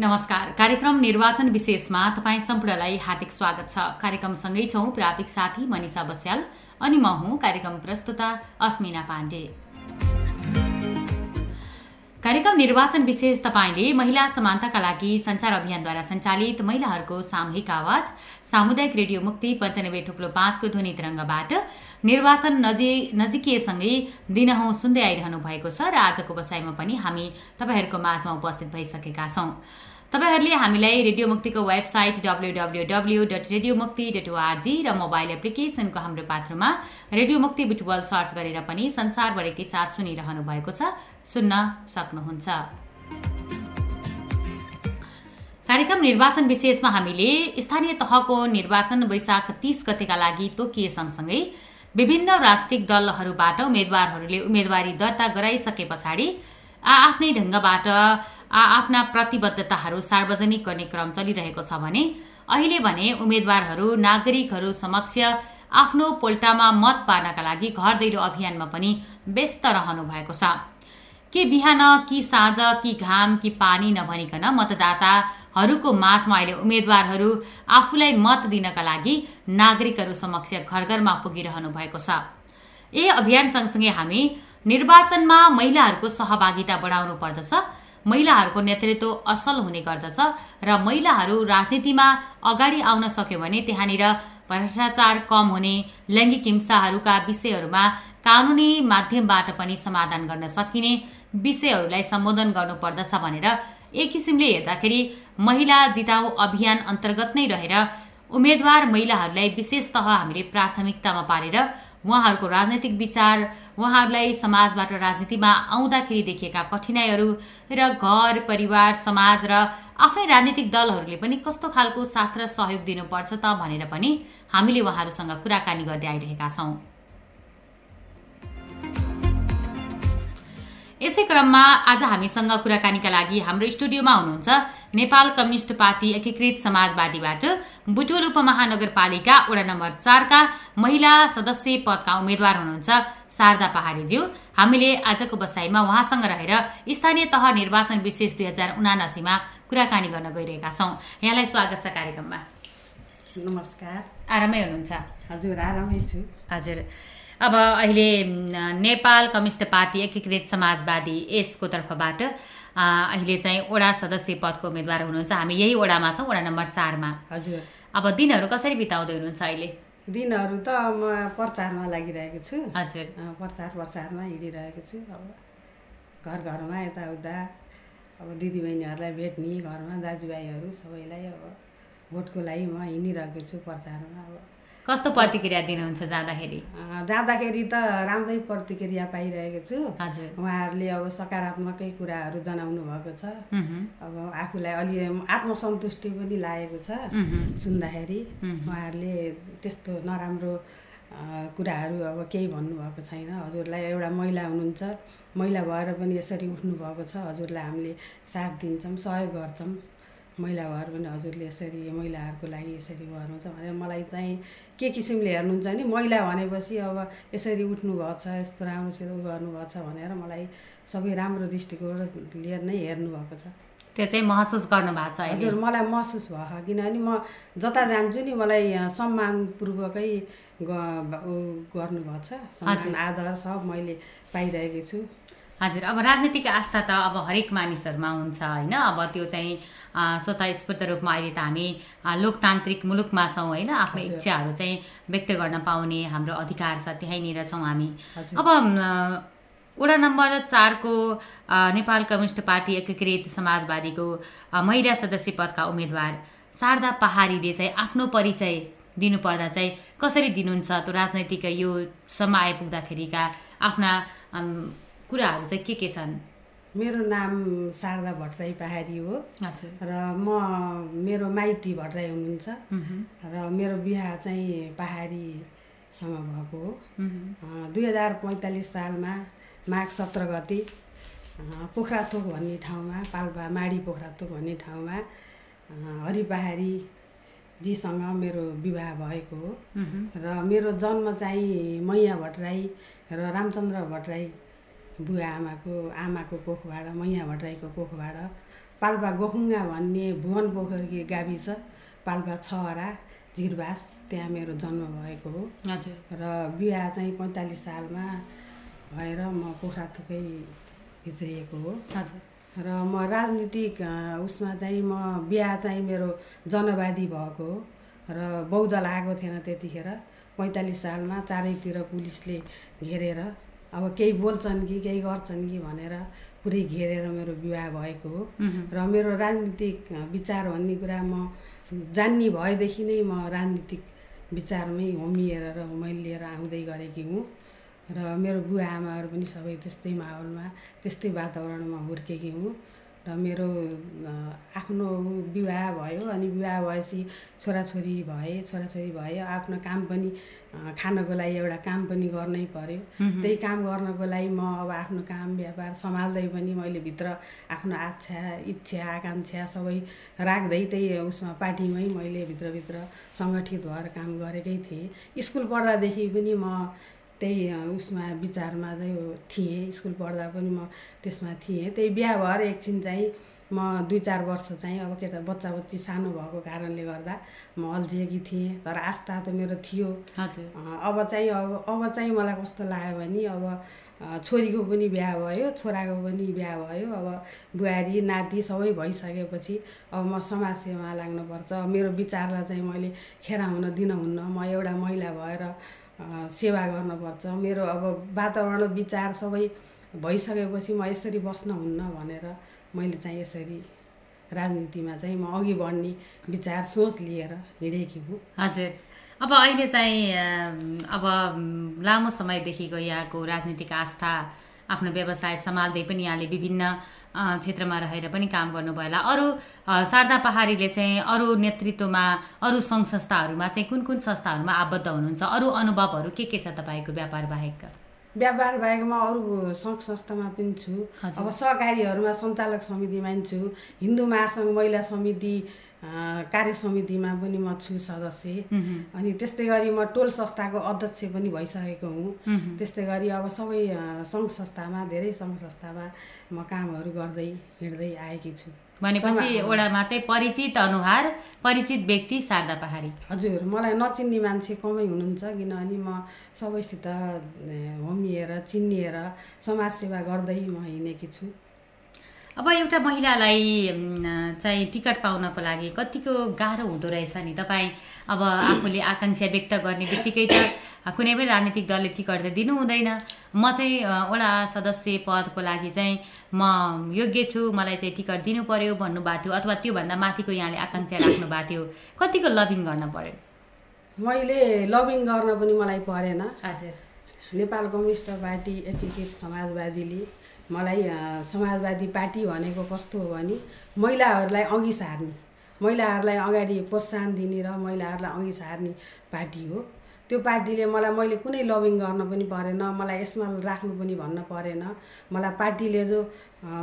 नमस्कार। कार्यक्रम निर्वाचन विशेषमा तपाईँ सम्पूर्णलाई हार्दिक स्वागत छ। कार्यक्रमसँगै छौँ प्राविधिक साथी मनिषा बस्याल अनि म हुँ कार्यक्रम प्रस्तुता अस्मिना पाण्डे। कार्यक्रम निर्वाचन विशेष तपाईँले महिला समानताका लागि संचार अभियानद्वारा सञ्चालित महिलाहरूको सामूहिक आवाज सामुदायिक रेडियो मुक्ति पञ्चानब्बे थुप्लो पाँचको ध्वनि तरङ्गबाट निर्वाचन नजी नजिकिएसँगै दिनहुँ सुन्दै आइरहनु भएको छ र आजको बसाइमा पनि हामी तपाईँहरूको माझमा उपस्थित भइसकेका छौँ। तपाईँहरूले हामीलाई रेडियो मुक्तिको website W W W dot radio Mukti dot ORG र मोबाइल एप्लिकेसनको हाम्रो पात्रमा रेडियो मुक्ति बुटबल सर्च गरेर पनि संसारभरिकै साथ सुनिरहनु भएको छ सुन्न सक्नुहुन्छ। कार्यक्रम निर्वाचन विशेषमा हामीले स्थानीय तहको निर्वाचन वैशाख तिस गतेका लागि तोकिए सँगसँगै विभिन्न राजनीतिक दलहरूबाट उम्मेद्वारहरूले उम्मेदवारी दर्ता गराइसके पछाडि आ आफ्नै ढङ्गबाट आफ्ना प्रतिबद्धताहरू सार्वजनिक गर्ने क्रम चलिरहेको छ भने अहिले भने उम्मेद्वारहरू नागरिकहरू समक्ष आफ्नो पोल्टामा मत पार्नका लागि घर दैलो अभियानमा पनि व्यस्त रहनु भएको छ। के बिहान कि साँझ कि घाम कि पानी नभनिकन मतदाताहरूको माझमा अहिले उम्मेद्वारहरू आफूलाई मत दिनका लागि नागरिकहरू समक्ष घर घरमा पुगिरहनु भएको छ। यही अभियान सँगसँगै हामी निर्वाचनमा महिलाहरूको सहभागिता बढाउनु पर्दछ। महिलाहरूको नेतृत्व असल हुने गर्दछ र महिलाहरू राजनीतिमा अगाडि आउन सक्यो भने त्यहाँनिर भ्रष्टाचार कम हुने लैङ्गिक हिंसाहरूका विषयहरूमा कानुनी माध्यमबाट पनि समाधान गर्न सकिने विषयहरूलाई सम्बोधन गर्नुपर्दछ भनेर एक किसिमले हेर्दाखेरि महिला जिताउ अभियान अन्तर्गत नै रहेर उम्मेद्वार महिलाहरूलाई विशेषतः हामीले प्राथमिकतामा पारेर उहाँहरूको राजनैतिक विचार उहाँहरूलाई समाजबाट राजनीतिमा आउँदाखेरि देखिएका कठिनाइहरू र घर परिवार समाज र आफ्नै राजनीतिक दलहरूले पनि कस्तो खालको साथ र सहयोग दिनुपर्छ त भनेर पनि हामीले उहाँहरूसँग कुराकानी गर्दै आइरहेका छौँ। यसै क्रममा आज हामीसँग कुराकानीका लागि हाम्रो स्टुडियोमा हुनुहुन्छ नेपाल कम्युनिस्ट पार्टी एकीकृत समाजवादीबाट बुटोल उपमहानगरपालिका वडा नम्बर चारका महिला सदस्य पदका उम्मेद्वार हुनुहुन्छ शारदा पहाडीज्यू। हामीले आजको बसाइमा उहाँसँग रहेर स्थानीय तह निर्वाचन विशेष दुई हजार उनासीमा कुराकानी गर्न गइरहेका छौँ। यहाँलाई स्वागत छ कार्यक्रममा। नमस्कार। आरामै हुनुहुन्छ? हजुर आरामै छु। हजुर। अब अहिले नेपाल कम्युनिस्ट पार्टी एकीकृत समाजवादी यसको तर्फबाट अहिले चाहिँ वडा सदस्य पदको उम्मेद्वार हुनुहुन्छ। हामी यही वडामा छौँ वडा नम्बर चारमा। हजुर। अब दिनहरू कसरी बिताउँदै हुनुहुन्छ अहिले? दिनहरू त म प्रचारमा लागिरहेको छु। हजुर। प्रचार प्रचारमा हिँडिरहेको छु। अब घर घरमा यताउता अब दिदीबहिनीहरूलाई भेट्ने घरमा दाजुभाइहरू सबैलाई अब भोटको लागि म हिँडिरहेको छु प्रचारमा अब। कस्तो प्रतिक्रिया दिनुहुन्छ जाँदाखेरि? जाँदाखेरि त राम्रै प्रतिक्रिया पाइरहेको छु। हजुर। उहाँहरूले अब सकारात्मकै कुराहरू जनाउनु भएको छ। अब आफूलाई अलि आत्मसन्तुष्टि पनि लागेको छ सुन्दाखेरि। उहाँहरूले त्यस्तो नराम्रो कुराहरू अब केही भन्नुभएको छैन। हजुरलाई एउटा महिला हुनुहुन्छ। महिला भएर पनि यसरी उठ्नुभएको छ। हजुरलाई हामीले साथ दिन्छौँ सहयोग गर्छौँ। महिला भएर पनि हजुरले यसरी महिलाहरूको लागि यसरी गर्नुहुन्छ भनेर मलाई चाहिँ के किसिमले हेर्नुहुन्छ नि महिला भनेपछि अब यसरी उठ्नुभएको छ यस्तो राम्रोसित उ गर्नुभएको छ भनेर मलाई सबै राम्रो दृष्टिकोणले नै हेर्नुभएको छ। त्यो चाहिँ महसुस गर्नु भएको छ हजुर मलाई महसुस भयो किनभने म जता जान्छु नि मलाई सम्मानपूर्वकै गर्नुभएको छ सम्मान आदर सब मैले पाइरहेको छु। हजुर अब राजनीतिक आस्था त अब हरेक मानिसहरूमा हुन्छ होइन। अब त्यो चाहिँ स्वतःस्फूर्त रूपमा अहिले त हामी लोकतान्त्रिक मुलुकमा छौँ होइन। आफ्नो। इच्छाहरू चाहिँ व्यक्त गर्न पाउने हाम्रो अधिकार छ त्यहीँनिर छौँ हामी। अब वडा नम्बर चारको नेपाल कम्युनिस्ट पार्टी एकीकृत समाजवादीको महिला सदस्य पदका उम्मेद्वार शारदा पहाडीले चाहिँ आफ्नो परिचय दिनुपर्दा चाहिँ कसरी दिनुहुन्छ? त्यो राजनैतिक यो सम्म आइपुग्दाखेरिका आफ्ना कुराहरू चाहिँ के के छन्? मेरो नाम शारदा भट्टराई पहाडी हो। र म मेरो माइती भट्टराई हुनुहुन्छ। र मेरो बिहा चाहिँ पहाडीसँग भएको हो। दुई हजार पैँतालिस सालमा माघ सत्र गते पोखराथोक भन्ने ठाउँमा पाल्पा माडी पोखराथोक भन्ने ठाउँमा अँ, हरि पहाडीजीसँग मेरो विवाह भएको हो। र मेरो जन्म चाहिँ मैया भट्टराई र रामचन्द्र भट्टराई बुवा आमाको आमाको कोखबाट मैया भट्टराईको कोखबाट पाल्पा गोखुङ्गा भन्ने भुवन पोखरी गाविस पाल्पा छहरा झिरबास त्यहाँ मेरो जन्म भएको हो। र बिहा चाहिँ पैँतालिस सालमा भएर म पोखराथोकै भित्रिएको हो। र म राजनीतिक उसमा चाहिँ म बिहा चाहिँ मेरो जनवादी भएको हो। र बहुदल आएको थिएन त्यतिखेर। पैँतालिस सालमा चारैतिर पुलिसले घेरेर अब केही बोल्छन् कि केही गर्छन् कि भनेर पुरै घेरेर मेरो विवाह भएको हो। र मेरो राजनीतिक विचार भन्ने कुरा म जान्ने भएदेखि नै म राजनीतिक विचारमै होमिएर र मैले लिएर आउँदै गरेकी हुँ। र मेरो बुवा आमाहरू पनि सबै त्यस्तै माहौलमा त्यस्तै वातावरणमा हुर्केकी हुँ। र मेरो आफ्नो विवाह भयो अनि विवाह भएपछि छोराछोरी भए छोराछोरी भयो आफ्नो काम पनि खानको लागि एउटा काम पनि गर्नै पर्यो। त्यही काम गर्नको लागि म अब आफ्नो काम व्यापार सम्हाल्दै पनि मैले भित्र आफ्नो आच्छा इच्छा आकाङ्क्षा सबै राख्दै त्यही उसमा पार्टीमै मैले भित्रभित्र सङ्गठित भएर काम गरेकै थिएँ। स्कुल पढ्दादेखि पनि म त्यही उसमा विचारमा चाहिँ थिएँ स्कुल पढ्दा पनि म त्यसमा थिएँ। त्यही बिहा भएर एकछिन चाहिँ म दुई चार वर्ष चाहिँ अब केटा बच्चा बच्ची सानो भएको कारणले गर्दा म अल्झिएकी थिएँ। तर आस्था त मेरो थियो। अब चाहिँ अब अब चाहिँ मलाई कस्तो लाग्यो भने अब छोरीको पनि बिहा भयो छोराको पनि बिहा भयो। अब बुहारी नाति सबै भइसकेपछि अब म समाजसेवामा लाग्नुपर्छ। मेरो विचारलाई चाहिँ मैले खेराउन दिनुहुन्न म एउटा महिला भएर सेवा गर्नुपर्छ मेरो अब वातावरण विचार सबै भइसकेपछि म यसरी बस्न हुन्न भनेर मैले चाहिँ यसरी राजनीतिमा चाहिँ म अघि बढ्ने विचार सोच लिएर हिँडेकी हुँ। हजुर। अब अहिले चाहिँ अब लामो समयदेखिको यहाँको राजनीतिक आस्था आफ्नो व्यवसाय सम्हाल्दै पनि यहाँले विभिन्न क्षेत्रमा रहेर पनि काम गर्नुभयो होला। अरू शारदा पहाडीले चाहिँ अरू नेतृत्वमा अरू सङ्घ संस्थाहरूमा चाहिँ कुन कुन संस्थाहरूमा आबद्ध हुनुहुन्छ? अरू अनुभवहरू के के छ तपाईँको व्यापार बाहेक व्यापार बाहेक म अरू सङ्घ संस्थामा पनि छु। अब सहकारीहरूमा सञ्चालक समितिमा पनि छु। हिन्दू महासङ्घ महिला समिति कार्य समितिमा पनि म छु सदस्य। अनि त्यस्तै गरी म टोल संस्थाको अध्यक्ष पनि भइसकेको हुँ। त्यस्तै गरी अब सबै सङ्घ संस्थामा धेरै सङ्घ संस्थामा म कामहरू गर्दै हिँड्दै आएकी छु। भनेपछि ओडामा चाहिँ परिचित अनुहार परिचित व्यक्ति शारदा पहाडी। हजुर मलाई नचिन्ने मान्छे कमै हुनुहुन्छ किनभने म सबैसित होमिएर चिनिएर समाजसेवा गर्दै म हिँडेकी छु। अब एउटा महिलालाई चाहिँ टिकट पाउनको लागि कतिको गाह्रो हुँदो रहेछ नि। तपाईँ अब आफूले आकाङ्क्षा व्यक्त गर्ने बित्तिकै त कुनै पनि राजनीतिक दलले टिकट त दिनु हुँदैन। म चाहिँ वडा सदस्य पदको लागि चाहिँ म योग्य छु मलाई चाहिँ टिकट दिनु पर्यो भन्नुभएको थियो अथवा त्योभन्दा माथिको यहाँले आकाङ्क्षा राख्नु भएको थियो। कतिको लबिङ गर्न पर्यो? मैले लबिङ गर्न पनि मलाई परेन। हजुर। नेपाल कम्युनिस्ट पार्टी एकीकृत समाजवादीले मलाई समाजवादी पार्टी भनेको कस्तो हो भने महिलाहरूलाई अघि सार्ने महिलाहरूलाई अगाडि प्रोत्साहन दिने र महिलाहरूलाई अघि सार्ने पार्टी हो। त्यो पार्टीले मलाई मैले कुनै लबिङ गर्न पनि परेन मलाई यसमा राख्नु पनि भन्न परेन। मलाई पार्टीले जो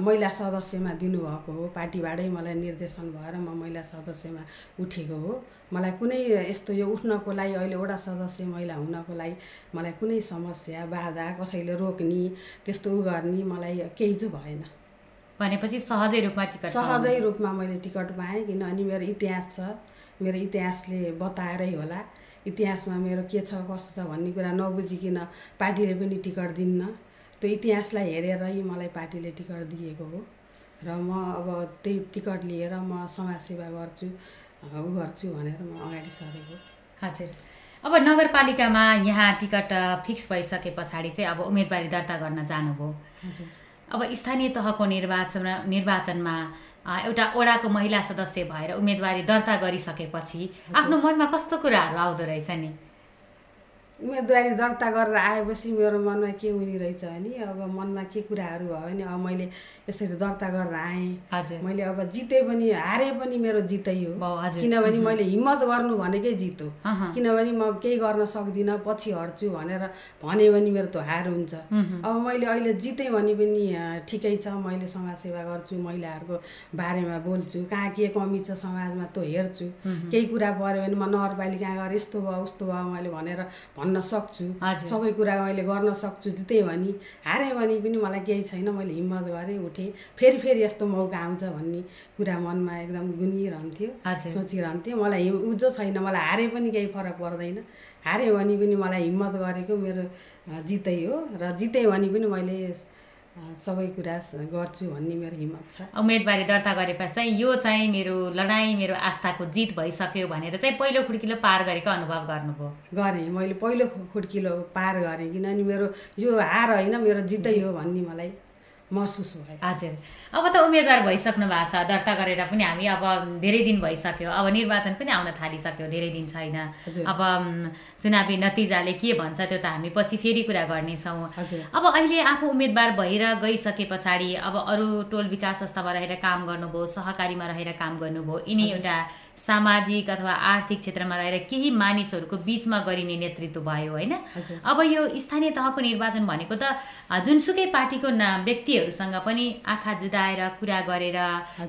महिला सदस्यमा दिनुभएको हो पार्टीबाटै मलाई निर्देशन भएर म महिला सदस्यमा उठेको हो। मलाई कुनै यस्तो यो उठ्नको लागि अहिले वडा सदस्य महिला हुनको लागि मलाई कुनै समस्या बाधा कसैले रोक्ने त्यस्तो उ गर्ने मलाई केही चाहिँ भएन। भनेपछि सहजै रूपमा टिकट। सहजै रूपमा मैले टिकट पाएँ किनभने मेरो इतिहास छ। मेरो इतिहासले बताएरै होला। इतिहासमा मेरो के छ कस्तो छ भन्ने कुरा नबुझिकन पार्टीले पनि टिकट दिन्न। त्यो इतिहासलाई हेरेरै मलाई पार्टीले टिकट दिएको हो। र म अब त्यही टिकट लिएर म समाजसेवा गर्छु उ गर्छु भनेर म अगाडि सरेको। हजुर। अब नगरपालिकामा यहाँ टिकट फिक्स भइसके पछाडि चाहिँ अब उम्मेदवारी दर्ता गर्न जानुभयो। अब स्थानीय तहको निर्वाचन निर्वाचनमा एउटा ओडाको महिला सदस्य भएर उम्मेदवारी दर्ता गरिसकेपछि आफ्नो मनमा कस्तो कुराहरू आउँदो रहेछ नि? उम्मेदवारी दर्ता गरेर आएपछि मेरो मनमा के हुने रहेछ भने अब मनमा के कुराहरू भयो भने अब मैले यसरी दर्ता गरेर आएँ। मैले अब जिते पनि हारे पनि मेरो जितै हो। किनभने मैले हिम्मत गर्नु भनेकै जित हो। किनभने म केही गर्न सक्दिनँ पछि हट्छु भनेर भने भने मेरो त्यो हार हुन्छ। अब मैले अहिले जितेँ भने पनि ठिकै छ मैले समाजसेवा गर्छु महिलाहरूको बारेमा बोल्छु कहाँ के कमी छ समाजमा त्यो हेर्छु। केही कुरा पऱ्यो भने म नगरपालिका गएर यस्तो भयो उस्तो भयो मैले भनेर भन्न सक्छु। सबै कुरा मैले गर्न सक्छु त्यही भनी। हारेँ भने पनि मलाई केही छैन। मैले हिम्मत गरेँ उठेँ। फेरि फेरि यस्तो मौका आउँछ भन्ने कुरा मनमा एकदम गुनिरहन्थ्यो। सोचिरहन्थ्यो। मलाई हिम- उजो छैन मलाई हारे पनि केही फरक पर्दैन। हारेँ भने पनि मलाई हिम्मत गरेको मेरो जितै हो। र जितेँ भने पनि मैले सबै कुरा गर्छु भन्ने मेरो हिम्मत छ। उम्मेदवारी दर्ता गरेपछि यो चाहिँ मेरो लडाइँ मेरो आस्थाको जित भइसक्यो भनेर चाहिँ पहिलो खुड्किलो पार गरेको अनुभव गर्नुभयो। गरेँ मैले पहिलो खुड्किलो पार गरेँ किनभने मेरो यो हार होइन मेरो जितै हो भन्ने मलाई महसुस भयो। हजुर अब त उम्मेदवार भइसक्नु भएको छ। दर्ता गरेर पनि हामी अब धेरै दिन भइसक्यो। अब निर्वाचन पनि आउन थालिसक्यो। धेरै दिन छैन। अब चुनावी नतिजाले के भन्छ त्यो त हामी पछि फेरि कुरा गर्नेछौँ। अब अहिले आफू उम्मेदवार भएर गइसके पछाडि अब अरू टोल विकास संस्थामा रहेर काम गर्नुभयो सहकारीमा रहेर काम गर्नुभयो यिनी एउटा सामाजिक अथवा आर्थिक क्षेत्रमा रहेर केही मानिसहरूको बिचमा गरिने नेतृत्व भयो होइन। अब यो स्थानीय तहको निर्वाचन भनेको त जुनसुकै पार्टीको ना व्यक्तिहरूसँग पनि आँखा जुदाएर कुरा गरेर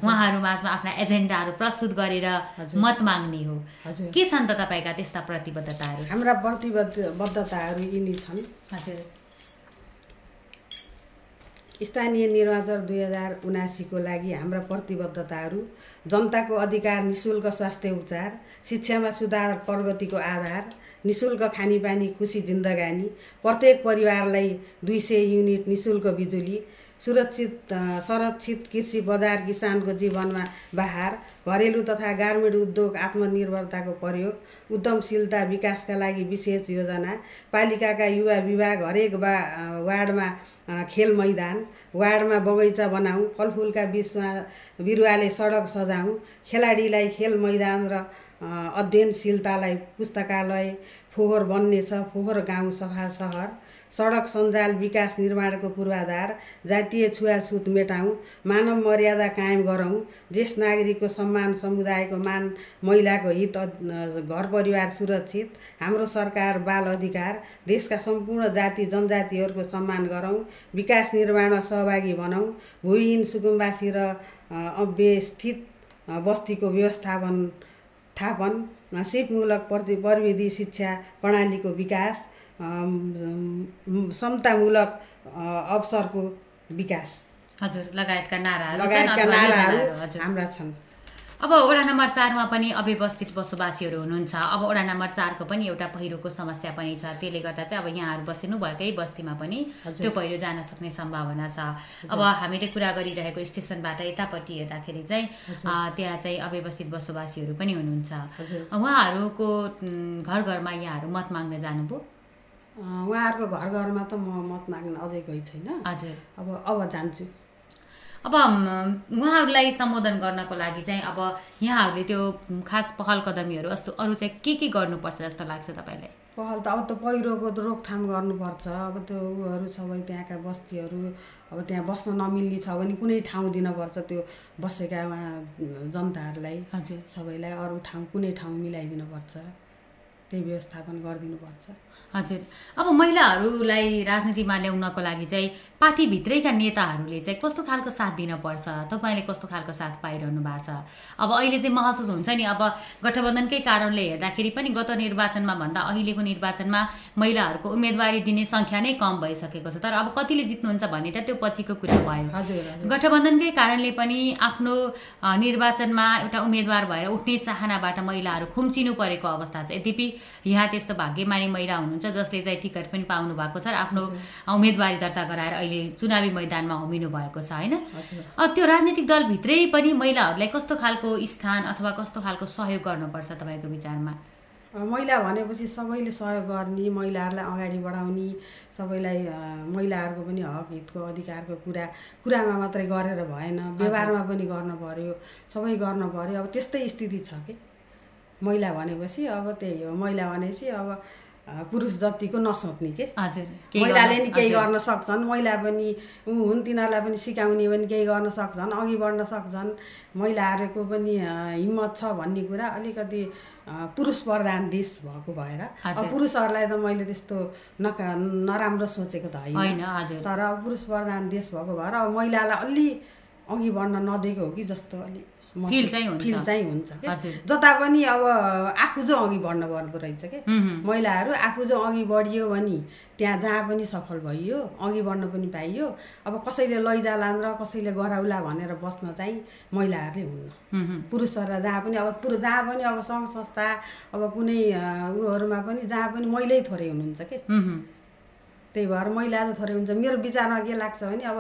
उहाँहरू माझमा आफ्ना एजेन्डाहरू प्रस्तुत गरेर। मत माग्ने हो। के छन् त तपाईँका त्यस्ता प्रतिबद्धताहरू? हाम्रा प्रतिबद्ध बद्धताहरू यिनी छन्। हजुर। स्थानीय निर्वाचन दुई हजार उनासीको लागि हाम्रा प्रतिबद्धताहरू जनताको अधिकार निशुल्क स्वास्थ्य उपचार शिक्षामा सुधार प्रगतिको आधार निशुल्क खानेपानी खुसी जिन्दगानी प्रत्येक परिवारलाई दुई सय युनिट निशुल्क बिजुली सुरक्षित संरक्षित कृषि बजार किसानको जीवनमा बहार घरेलु तथा गार्मेन्ट उद्योग आत्मनिर्भरताको प्रयोग उद्यमशीलता विकासका लागि विशेष योजना पालिकाका युवा विभाग हरेक वा वार्डमा खेल मैदान वार्डमा बगैँचा बनाऊ फलफुलका बिचमा बिरुवाले सडक सजाउँ खेलाडीलाई खेल मैदान र अध्ययनशीलतालाई पुस्तकालय फोहोर बन्नेछ फोहोर गाउँ सफा सहर सडक सञ्जाल विकास निर्माणको पूर्वाधार जातीय छुवाछुत मेटाउँ मानव मर्यादा कायम गरौँ ज्येष्ठ नागरिकको सम्मान समुदायको मान महिलाको हित घर परिवार सुरक्षित हाम्रो सरकार बाल अधिकार देशका सम्पूर्ण जाति जनजातिहरूको सम्मान गरौँ विकास निर्माणमा सहभागी बनाऊ भूविहीन सुकुम्बासी र अ, अव्यवस्थित अ, बस्तीको व्यवस्थापन थापन सिपमूलक प्रति प्रविधि शिक्षा प्रणालीको विकास समतामूलक अवसरको विकास। हजुर लगायतका नाराहरू लगायतका नाराहरू हाम्रा छन्। अब वडा नम्बर चारमा पनि अव्यवस्थित बसोबासीहरू हुनुहुन्छ। अब वडा नम्बर चारको पनि एउटा पहिरोको समस्या पनि छ। त्यसले गर्दा चाहिँ अब यहाँहरू बसिनु भएकै बस्तीमा पनि। त्यो पहिरो जान सक्ने सम्भावना छ। अब हामीले कुरा गरिरहेको स्टेसनबाट यतापट्टि हेर्दाखेरि चाहिँ त्यहाँ चाहिँ अव्यवस्थित बसोबासीहरू पनि हुनुहुन्छ। उहाँहरूको घर घरमा यहाँहरू मत माग्न जानुभयो? उहाँहरूको घर घरमा त म मत माग्न अझै गइ छैन। हजुर। अब अब जान्छु। अब उहाँहरूलाई सम्बोधन गर्नको लागि चाहिँ अब यहाँहरूले त्यो खास पहल कदमीहरू जस्तो अरू चाहिँ के के गर्नुपर्छ जस्तो लाग्छ तपाईँलाई? पहल त अब त पहिरोको त रोकथाम गर्नुपर्छ। अब त्यो उहरू सबै त्यहाँका बस्तीहरू अब त्यहाँ बस्न नमिल्ने छ भने कुनै ठाउँ दिनुपर्छ त्यो बसेका उहाँ जनताहरूलाई। हजुर। सबैलाई अरू ठाउँ कुनै ठाउँ मिलाइदिनुपर्छ। त्यही व्यवस्थापन गरिदिनुपर्छ। हजुर। अब महिलाहरूलाई राजनीतिमा ल्याउनको लागि चाहिँ पार्टीभित्रैका नेताहरूले चाहिँ कस्तो खालको साथ दिनपर्छ? तपाईँले कस्तो खालको साथ पाइरहनु भएको छ? अब अहिले चाहिँ महसुस हुन्छ नि अब गठबन्धनकै कारणले हेर्दाखेरि पनि गत निर्वाचनमा भन्दा अहिलेको निर्वाचनमा महिलाहरूको उम्मेदवारी दिने सङ्ख्या नै कम भइसकेको छ। तर अब कतिले जित्नुहुन्छ भन्ने त त्यो पछिको कुरा भयो। गठबन्धनकै कारणले पनि आफ्नो निर्वाचनमा एउटा उम्मेदवार भएर उठ्ने चाहनाबाट महिलाहरू खुम्चिनु परेको अवस्था छ। यद्यपि यहाँ त्यस्तो भाग्यमानी महिला हुनुहुन्छ जसले चाहिँ टिकट पनि पाउनु भएको छ र आफ्नो उम्मेदवारी दर्ता गराएर अहिले चुनावी मैदानमा होमिनु भएको छ होइन? त्यो राजनीतिक दलभित्रै पनि महिलाहरूलाई कस्तो खालको स्थान अथवा कस्तो खालको सहयोग गर्नुपर्छ तपाईँको विचारमा? महिला भनेपछि सबैले सहयोग गर्ने महिलाहरूलाई अगाडि बढाउने सबैलाई महिलाहरूको पनि हक हितको अधिकारको कुरा कुरामा मात्रै गरेर भएन व्यवहारमा पनि गर्नु पर्यो सबै गर्नु पर्यो अब त्यस्तै स्थिति छ कि? महिला भनेपछि अब त्यही हो महिला भनेपछि अब पुरुष जतिको नसोच्ने के हजुर महिलाले नि केही। गर्न सक्छन् महिला पनि ऊ हुन् तिनीहरूलाई पनि सिकाउने पनि केही गर्न सक्छन् अघि बढ्न सक्छन् महिलाहरूको पनि हिम्मत छ भन्ने कुरा अलिकति पुरुष प्रधान देश भएको भएर। पुरुषहरूलाई त मैले त्यस्तो नका नराम्रो सोचेको त होइन तर पुरुष प्रधान देश भएको भएर अब महिलालाई अलि अघि बढ्न नदिएको हो कि जस्तो अलि महसुस- फिल चाहिँ हुन्छ। फिल चाहिँ हुन्छ। जता पनि अब आफू जो अघि बढ्न पर्दो रहेछ के हुँ, हुँ। महिलाहरू आफू जो अघि बढियो भने त्यहाँ जहाँ पनि सफल भइयो अघि बढ्न पनि पाइयो अब कसैले लैजालान् र कसैले गराउला भनेर बस्न चाहिँ महिलाहरूले हुन्न। पुरुषहरूलाई जहाँ पनि अब पुरुष जहाँ पनि अब सङ्घ संस्था अब कुनै उयोहरूमा पनि जहाँ पनि महिलै थोरै हुनुहुन्छ के। त्यही भएर महिला त थोरै हुन्छ। मेरो विचारमा के लाग्छ भने अब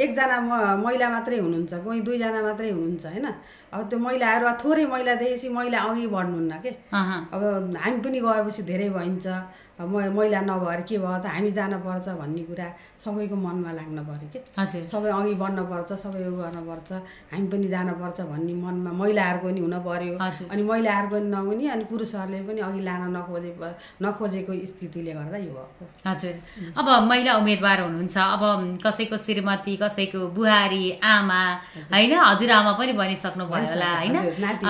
एकजना म महिला मात्रै हुनुहुन्छ कोही दुईजना मात्रै हुनुहुन्छ होइन? अब त्यो महिलाहरू थोरै महिला देखेपछि महिला अघि बढ्नुहुन्न के। अब हामी पनि गएपछि धेरै भइन्छ। म महिला नभएर के भयो त हामी जानुपर्छ भन्ने कुरा सबैको मनमा लाग्न पऱ्यो के। हजुर। सबै अघि बढ्नुपर्छ सबै उयो गर्नुपर्छ हामी पनि जानुपर्छ भन्ने मनमा महिलाहरूको नि हुन पर्यो हजुर। अनि महिलाहरूको नि नहुने अनि पुरुषहरूले पनि अघि लान नखोजे नखोजेको स्थितिले गर्दा यो भएको। हजुर। अब महिला उम्मेदवार हुनुहुन्छ अब कसैको श्रीमती कसैको बुहारी आमा होइन? हजुरआमा पनि बनिसक्नु भयो होला होइन?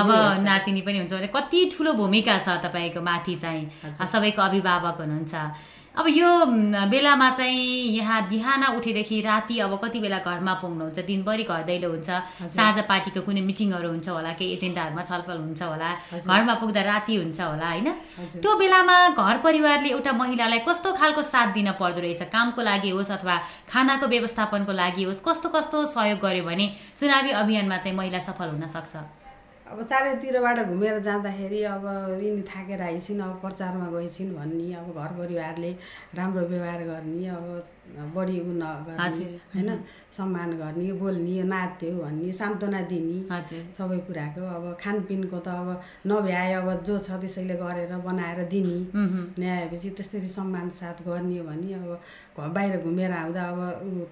अब। नातिनी पनि हुन्छ भने कति ठुलो भूमिका छ तपाईँको माथि चाहिँ। सबैको अभिभावक हुनुहुन्छ। अब यो बेलामा चाहिँ यहाँ बिहान उठेदेखि राति अब कति बेला घरमा पुग्नुहुन्छ दिनभरि घर दैलो हुन्छ साँझ पार्टीको कुनै मिटिङहरू हुन्छ होला केही एजेन्डाहरूमा छलफल हुन्छ होला। घरमा पुग्दा राति हुन्छ होला होइन। त्यो बेलामा घर परिवारले एउटा महिलालाई कस्तो खालको साथ दिन पर्दो रहेछ? कामको लागि होस् अथवा खानाको व्यवस्थापनको लागि होस् कस्तो कस्तो सहयोग गर्यो भने चुनावी अभियानमा चाहिँ महिला सफल हुन सक्छ? अब चारैतिरबाट घुमेर जाँदाखेरि अब यिनी थाकेर आइछिन् अब प्रचारमा गइछिन् भन्ने अब घर परिवारले राम्रो व्यवहार गर्ने अब बढी उ नगर्ने। होइन सम्मान गर्ने बोल्ने नाच्यो भन्ने सान्त्वना दिने सबै कुराको अब खानपिनको त अब नभ्याए अब जो छ त्यसैले गरेर बनाएर दिने। ल्याएपछि त्यसरी सम्मान साथ गर्ने भने अब बाहिर घुमेर आउँदा अब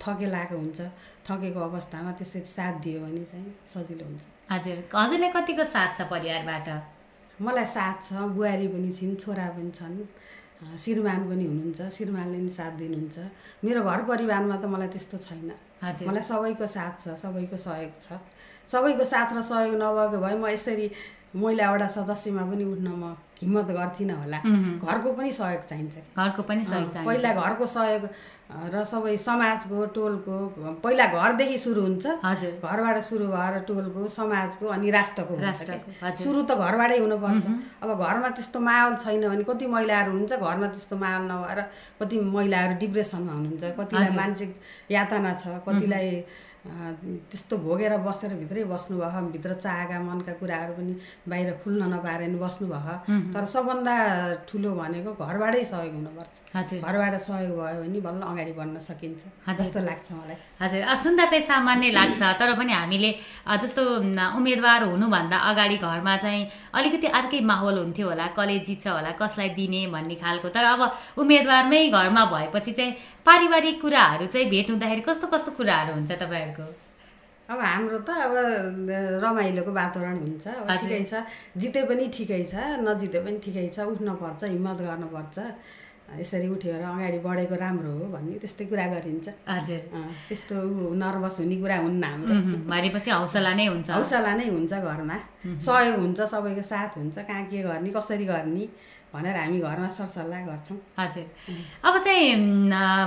थकेलाएको हुन्छ थकेको अवस्थामा त्यसरी साथ दियो भने चाहिँ सजिलो हुन्छ। हजुर हजुरलाई कतिको साथ छ परिवारबाट? मलाई साथ छ बुहारी पनि छिन् छोरा पनि छन् श्रीमान पनि हुनुहुन्छ श्रीमानले पनि साथ दिनुहुन्छ। मेरो घर परिवारमा त मलाई त्यस्तो छैन। मलाई सबैको साथ छ सबैको सहयोग छ। सबैको साथ र सहयोग नभएको भए म यसरी महिला एउटा सदस्यमा पनि उठ्न म हिम्मत गर्थिनँ होला। घरको पनि सहयोग चाहिन्छ। घरको पनि सहयोग चाहिन्छ। पहिला घरको सहयोग र सबै समाजको टोलको पहिला घरदेखि सुरु हुन्छ। हजुर। घरबाट सुरु भएर टोलको समाजको अनि राष्ट्रको। सुरु त घरबाटै हुनुपर्छ। अब घरमा त्यस्तो माहौल छैन भने कति महिलाहरू हुन्छ घरमा त्यस्तो माहौल नभएर कति महिलाहरू डिप्रेसनमा हुनुहुन्छ कतिलाई। मानसिक यातना छ कतिलाई त्यस्तो भोगेर बसेर भित्रै बस्नुभयो भित्र चाहेका मनका कुराहरू पनि बाहिर खुल्न नपाएर नि बस्नुभयो। तर सबभन्दा ठुलो भनेको घरबाटै सहयोग हुनुपर्छ। घरबाट सहयोग भयो भने बल्ल अगाडि बढ्न सकिन्छ। जस्तो लाग्छ मलाई। हजुर सुन्दा चाहिँ सामान्य लाग्छ तर पनि हामीले जस्तो उम्मेदवार हुनुभन्दा अगाडि घरमा चाहिँ अलिकति अर्कै माहौल हुन्थ्यो होला कसले जित्छ होला कसलाई दिने भन्ने खालको। तर अब उम्मेदवारमै घरमा भएपछि चाहिँ पारिवारिक कुराहरू चाहिँ भेट हुँदाखेरि कस्तो कस्तो कुराहरू हुन्छ तपाईँहरूको? अब हाम्रो त अब रमाइलोको वातावरण हुन्छ। ठिकै छ। जिते पनि ठिकै छ नजिते पनि ठिकै छ उठ्नुपर्छ हिम्मत गर्नुपर्छ यसरी उठेर अगाडि बढेको राम्रो हो भन्ने त्यस्तै कुरा गरिन्छ। हजुर। त्यस्तो नर्भस हुने कुरा हुन्न हाम्रो। भनेपछि हौसला नै हुन्छ। हौसला नै हुन्छ घरमा। सहयोग हुन्छ सबैको साथ हुन्छ कहाँ के गर्ने कसरी गर्ने भनेर हामी घरमा सरसल्लाह गर्छौँ। हजुर। अब चाहिँ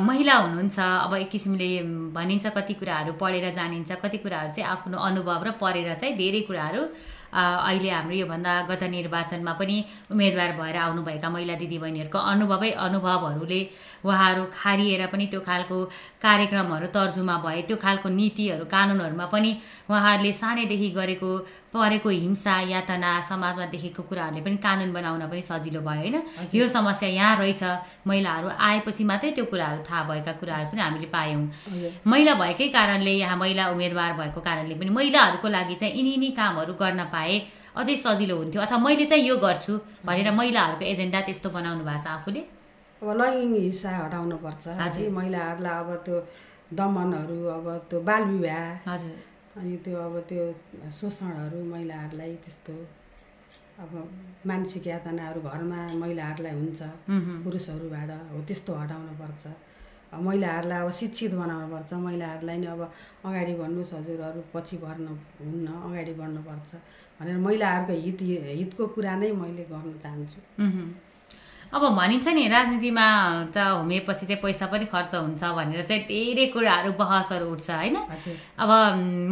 महिला हुनुहुन्छ अब एक किसिमले भनिन्छ कति कुराहरू पढेर जानिन्छ कति कुराहरू चाहिँ आफ्नो अनुभव र पढेर चाहिँ धेरै कुराहरू अहिले हाम्रो योभन्दा गत निर्वाचनमा पनि उम्मेदवार भएर आउनुभएका महिला दिदीबहिनीहरूको अनुभवै अनुभवहरूले उहाँहरू खारिएर पनि त्यो खालको कार्यक्रमहरू तर्जुमा भए त्यो खालको नीतिहरू कानुनहरूमा पनि उहाँहरूले सानैदेखि गरेको परेको हिंसा यातना समाजमा देखेको कुराहरूले पनि कानुन बनाउन पनि सजिलो भयो होइन? यो समस्या यहाँ रहेछ। महिलाहरू आएपछि मात्रै त्यो कुराहरू थाहा भएका कुराहरू पनि हामीले पायौँ। महिला भएकै कारणले यहाँ महिला उम्मेदवार भएको कारणले पनि महिलाहरूको लागि चाहिँ यिनी यिनी कामहरू गर्न पाए अझै सजिलो हुन्थ्यो। अथवा मैले चाहिँ यो गर्छु भनेर महिलाहरूको एजेन्डा त्यस्तो बनाउनु भएको छ आफूले? अब लैङ्गिक हिंसा हटाउनुपर्छ। हजुर। महिलाहरूलाई अब त्यो दमनहरू अब त्यो बाल विवाह हजुर। अनि त्यो अब त्यो शोषणहरू महिलाहरूलाई त्यस्तो अब मानसिक यातनाहरू घरमा महिलाहरूलाई हुन्छ पुरुषहरूबाट हो त्यस्तो हटाउनुपर्छ महिलाहरूलाई अब शिक्षित बनाउनुपर्छ महिलाहरूलाई नि अब अगाडि बढ्नुहोस् हजुरहरू पछि बढ्नु हुन्न अगाडि बढ्नुपर्छ भनेर महिलाहरूको हित हितको कुरा नै मैले गर्न चाहन्छु। अब भनिन्छ नि राजनीतिमा त हुमेपछि चाहिँ पैसा पनि खर्च हुन्छ भनेर चाहिँ धेरै कुराहरू बहसहरू उठ्छ होइन? अब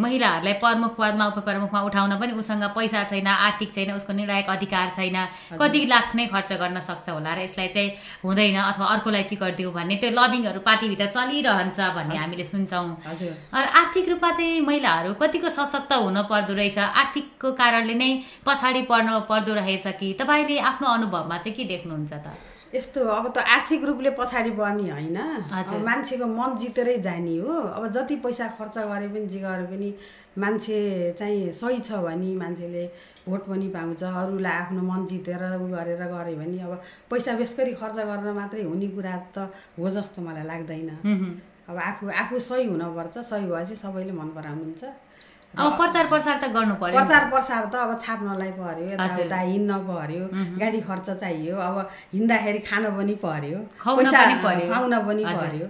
महिलाहरूलाई प्रमुख पदमा उपप्रमुखमा उठाउन पनि उसँग पैसा छैन आर्थिक छैन उसको निर्णायक अधिकार छैन। कति लाख नै खर्च गर्न सक्छ होला र यसलाई चाहिँ हुँदैन अथवा अर्कोलाई टिकट दिउँ भन्ने त्यो लबिङहरू पार्टीभित्र चलिरहन्छ भन्ने हामीले सुन्छौँ। र आर्थिक रूपमा चाहिँ महिलाहरू कतिको सशक्त हुन पर्दो रहेछ आर्थिकको कारणले नै पछाडि पर्नु पर्दो रहेछ कि? तपाईँले आफ्नो अनुभवमा चाहिँ के देख्नुहुन्छ त? यस्तो अब त आर्थिक रूपले पछाडि बढ्ने होइन। मान्छेको मन जितेरै जाने हो। अब जति पैसा खर्च गरे पनि जे गरे पनि मान्छे चाहिँ सही छ भने मान्छेले भोट पनि पाउँछ। अरूलाई आफ्नो मन जितेर उ गरेर गऱ्यो भने अब पैसा बेसकरी खर्च गरेर मात्रै हुने कुरा त हो जस्तो मलाई लाग्दैन। अब आफू आफू सही हुनपर्छ। सही भएपछि सबैले मन पराउनुहुन्छ। अब प्रचार प्रसार त गर्नु पर्यो। प्रचार प्रसार त अब छाप्नलाई पर्यो। यताउता हिँड्न पर्यो गाडी खर्च चाहियो अब हिँड्दाखेरि खान पनि पर्यो पर्यो। खुवाउन पनि। पर्यो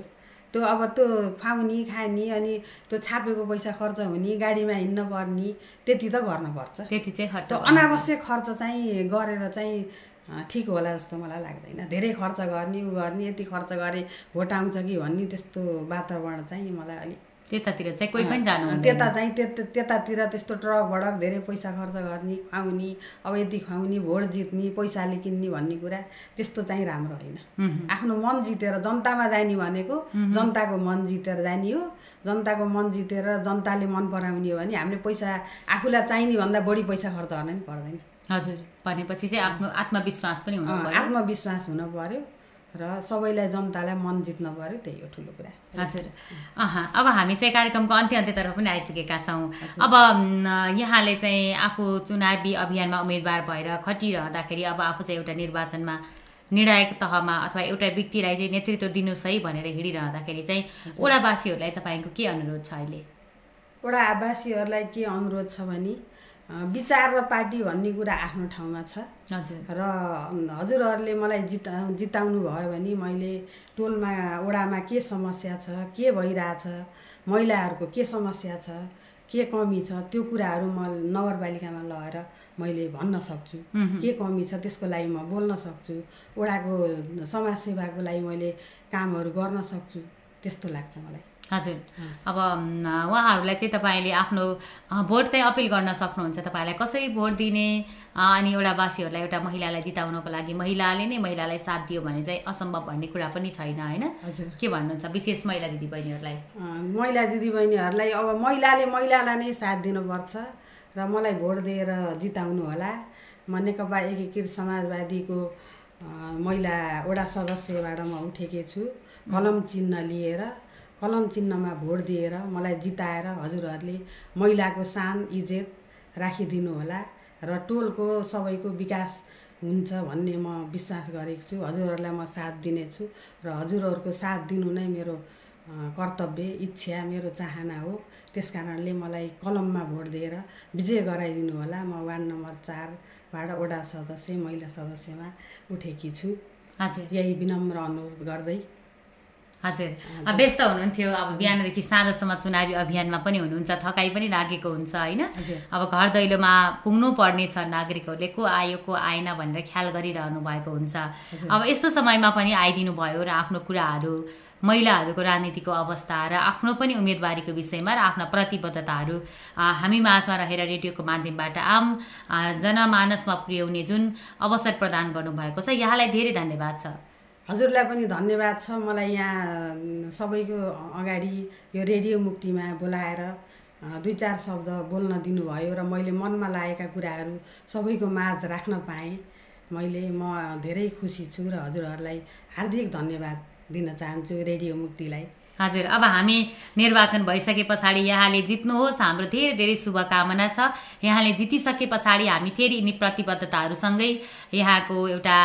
त्यो अब त्यो खुवाउने खाने अनि त्यो छापेको पैसा खर्च हुने गाडीमा हिँड्न पर्ने त्यति त गर्नुपर्छ त्यति चाहिँ खर्च। अनावश्यक खर्च चाहिँ गरेर चाहिँ ठिक होला जस्तो मलाई लाग्दैन धेरै खर्च गर्ने उ गर्ने यति खर्च गरे भोट आउँछ कि भन्ने त्यस्तो वातावरण चाहिँ मलाई अलिक त्यतातिर चाहिँ कोही पनि जानु। त्यता चाहिँ त्यता त्यतातिर त्यस्तो ट्रक भडक धेरै पैसा खर्च गर्ने खुवाउने अब यति खुवाउने भोट जित्ने पैसाले किन्ने भन्ने कुरा त्यस्तो चाहिँ राम्रो होइन। आफ्नो मन जितेर जनतामा जाने भनेको जनताको मन जितेर जाने हो जनताको मन जितेर जनताले मन पराउने हो भने हामीले पैसा आफूलाई चाहिने भन्दा बढी पैसा खर्च गर्न नि पर्दैन। हजुर भनेपछि चाहिँ आफ्नो आत्मविश्वास पनि हुनु आत्मविश्वास हुन पर्यो। र सबैलाई जनतालाई मन जित्न पर्यो त्यही हो ठुलो कुरा। हजुर। अँ अब हामी चाहिँ कार्यक्रमको अन्त्य अन्त्यतर्फ पनि आइपुगेका छौँ। अब यहाँले चाहिँ आफू चुनावी अभियानमा उम्मेदवार भएर खटिरहँदाखेरि अब आफू चाहिँ एउटा निर्वाचनमा निर्णायक तहमा अथवा एउटा व्यक्तिलाई चाहिँ नेतृत्व दिनुहोस् है भनेर हिँडिरहँदाखेरि चाहिँ ओडावासीहरूलाई तपाईँको के अनुरोध छ अहिले? वडा आवासीहरूलाई के अनुरोध छ भने विचार र पार्टी भन्ने कुरा आफ्नो ठाउँमा छ। हजुर। र हजुरहरूले मलाई जिता जिताउनु भयो भने मैले टोलमा वडामा के समस्या छ के भइरहेछ महिलाहरूको के समस्या छ के कमी छ त्यो कुराहरू म नगरपालिकामा लगेर मैले भन्न सक्छु। के कमी छ त्यसको लागि म बोल्न सक्छु। वडाको समाजसेवाको लागि मैले कामहरू गर्न सक्छु। त्यस्तो लाग्छ मलाई। हजुर। अब उहाँहरूलाई चाहिँ तपाईँले आफ्नो भोट चाहिँ अपिल गर्न सक्नुहुन्छ। तपाईँलाई कसरी भोट दिने अनि एउटा वासीहरूलाई एउटा महिलालाई जिताउनको लागि महिलाले नै महिलालाई साथ दियो भने चाहिँ असम्भव भन्ने कुरा पनि छैन होइन? हजुर। के भन्नुहुन्छ? विशेष महिला दिदीबहिनीहरूलाई। महिला दिदीबहिनीहरूलाई अब महिलाले महिलालाई नै साथ दिनुपर्छ र मलाई भोट दिएर जिताउनु होला। म नेकपा एकीकृत समाजवादीको महिला वडा सदस्यबाट म उठेकी छु। कलम चिन्ह लिएर कलम चिन्हमा भोट दिएर मलाई जिताएर हजुरहरूले महिलाको सान इज्जत राखिदिनु होला र टोलको सबैको विकास हुन्छ भन्ने म विश्वास गरेको छु। हजुरहरूलाई म साथ दिनेछु र हजुरहरूको साथ दिनु नै मेरो कर्तव्य इच्छा मेरो चाहना हो। त्यस कारणले मलाई कलममा भोट दिएर विजय गराइदिनु होला। म वार्ड नम्बर चारबाट वडा सदस्य महिला सदस्यमा उठेकी छु। हजुर। यही विनम्र अनुरोध गर्दै हजुर। अब व्यस्त हुनुहुन्थ्यो अब बिहानदेखि साँझसम्म चुनावी अभियानमा पनि हुनुहुन्छ थकाइ पनि लागेको हुन्छ होइन? अब घर दैलोमा पुग्नु पर्ने छ नागरिकहरूले को आयो को आएन भनेर ख्याल गरिरहनु भएको हुन्छ। अब यस्तो समयमा पनि आइदिनु भयो र आफ्नो कुराहरू महिलाहरूको राजनीतिको अवस्था र आफ्नो पनि उम्मेदवारीको विषयमा र आफ्ना प्रतिबद्धताहरू हामी माझमा रहेर रेडियोको माध्यमबाट आम जनमानसमा पुर्याउने जुन अवसर प्रदान गर्नुभएको छ यहाँलाई धेरै धन्यवाद छ। हजुरलाई पनि धन्यवाद छ मलाई यहाँ सबैको अगाडि यो रेडियो मुक्तिमा बोलाएर दुई चार शब्द बोल्न दिनुभयो र मैले मनमा लागेका कुराहरू सबैको माझ राख्न पाएँ। मैले म धेरै खुसी छु र हजुरहरूलाई हार्दिक धन्यवाद दिन चाहन्छु रेडियो मुक्तिलाई। हजुर अब हामी निर्वाचन भइसके पछाडि यहाँले जित्नुहोस्। हाम्रो धेरै धेरै शुभकामना छ। यहाँले जितिसके पछाडि हामी फेरि यिनी प्रतिबद्धताहरूसँगै यहाँको एउटा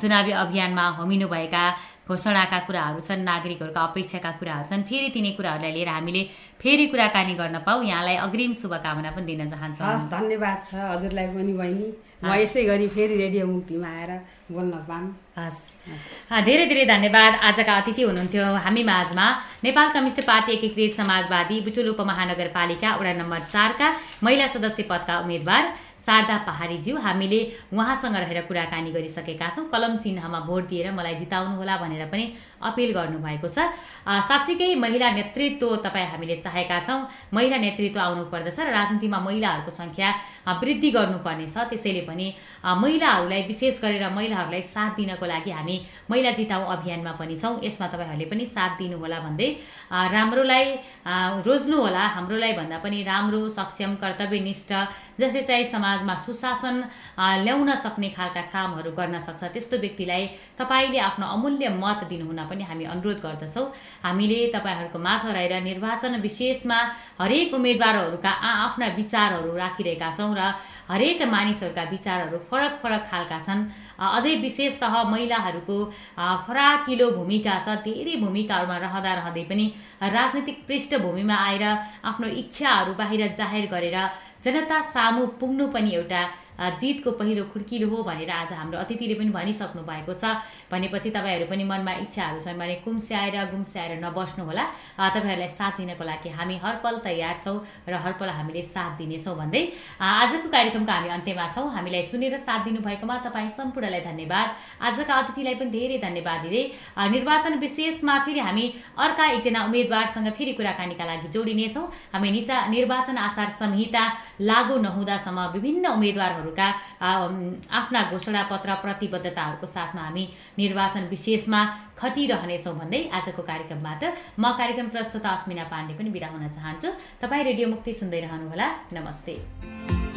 चुनावी अभियानमा होमिनुभएका घोषणाका कुराहरू छन् नागरिकहरूका अपेक्षाका कुराहरू छन् फेरि तिनी कुराहरूलाई लिएर हामीले फेरि कुराकानी गर्न पाऊ। यहाँलाई अग्रिम शुभकामना पनि दिन चाहन्छौँ। हस् धन्यवाद छ हजुरलाई पनि बहिनी। म यसै गरी फेरि रेडियो मुक्तिमा आएर बोल्न पाऊँ। हस्। धेरै धेरै धन्यवाद। आजका अतिथि हुनुहुन्थ्यो हामी माझमा नेपाल कम्युनिस्ट पार्टी एकीकृत समाजवादी बुटुल उपमहानगरपालिका वडा नम्बर चारका महिला सदस्य पदका उम्मेद्वार शारदा पहाडीज्यू हामीले उहाँसँग रहेर कुराकानी गरिसकेका छौँ। कलम चिन्हमा भोट दिएर मलाई जिताउनुहोला भनेर पनि अपिल गर्नुभएको छ। साँच्चीकै महिला नेतृत्व तपाईँ हामीले चाहेका छौँ। महिला नेतृत्व आउनु पर्दछ र राजनीतिमा महिलाहरूको सङ्ख्या वृद्धि गर्नुपर्नेछ। त्यसैले पनि महिलाहरूलाई विशेष गरेर महिलाहरूलाई साथ दिनको लागि हामी महिला जिताउँ अभियानमा पनि छौँ। यसमा तपाईँहरूले पनि साथ दिनुहोला भन्दै राम्रोलाई रोज्नुहोला। हाम्रोलाई भन्दा पनि राम्रो सक्षम कर्तव्यनिष्ठ जसले चाहिँ समाजमा सुशासन ल्याउन सक्ने खालका कामहरू गर्न सक्छ त्यस्तो व्यक्तिलाई तपाईँले आफ्नो अमूल्य मत दिनुहुन पनि हामी अनुरोध गर्दछौँ। हामीले तपाईँहरूको माझ रहेर निर्वाचन विशेषमा हरेक उम्मेदवारहरूका आफ्ना विचारहरू राखिरहेका छौँ र हरेक मानिसहरूका विचारहरू फरक फरक खालका छन्। अझै विशेषतः महिलाहरूको फराकिलो भूमिका छ। धेरै भूमिकाहरूमा रहँदा रहँदै पनि राजनीतिक पृष्ठभूमिमा आएर आफ्नो इच्छाहरू बाहिर जाहेर गरेर जनता सामु पुग्नु पनि एउटा जितको पहिलो खुड्किलो हो भनेर आज हाम्रो अतिथिले पनि भनिसक्नु भएको छ। भनेपछि तपाईँहरू पनि मनमा इच्छाहरू छन् भने कुम्स्याएर गुम्स्याएर नबस्नु होला तपाईँहरूलाई साथ दिनको लागि हामी हरपल तयार छौँ र हरपल हामीले साथ दिनेछौँ भन्दै आजको कार्यक्रमको हामी अन्त्यमा छौँ। हामीलाई सुनेर साथ दिनुभएकोमा तपाईँ सम्पूर्णलाई धन्यवाद। आजका अतिथिलाई पनि धेरै धन्यवाद दिँदै निर्वाचन विशेषमा फेरि हामी अर्का एकजना उम्मेदवारसँग फेरि कुराकानीका लागि जोडिनेछौँ। हामी निचा निर्वाचन आचार संहिता लागू नहुँदासम्म विभिन्न उम्मेद्वारहरू उम्मेद्वारहरूका आफ्ना घोषणापत्र प्रतिबद्धताहरूको साथमा हामी निर्वाचन विशेषमा खटिरहनेछौँ भन्दै आजको कार्यक्रमबाट म कार्यक्रम प्रस्तुता अस्मिना पाण्डे पनि बिदा हुन चाहन्छु। तपाईँ रेडियो मुक्ति सुन्दै रहनुहोला। नमस्ते।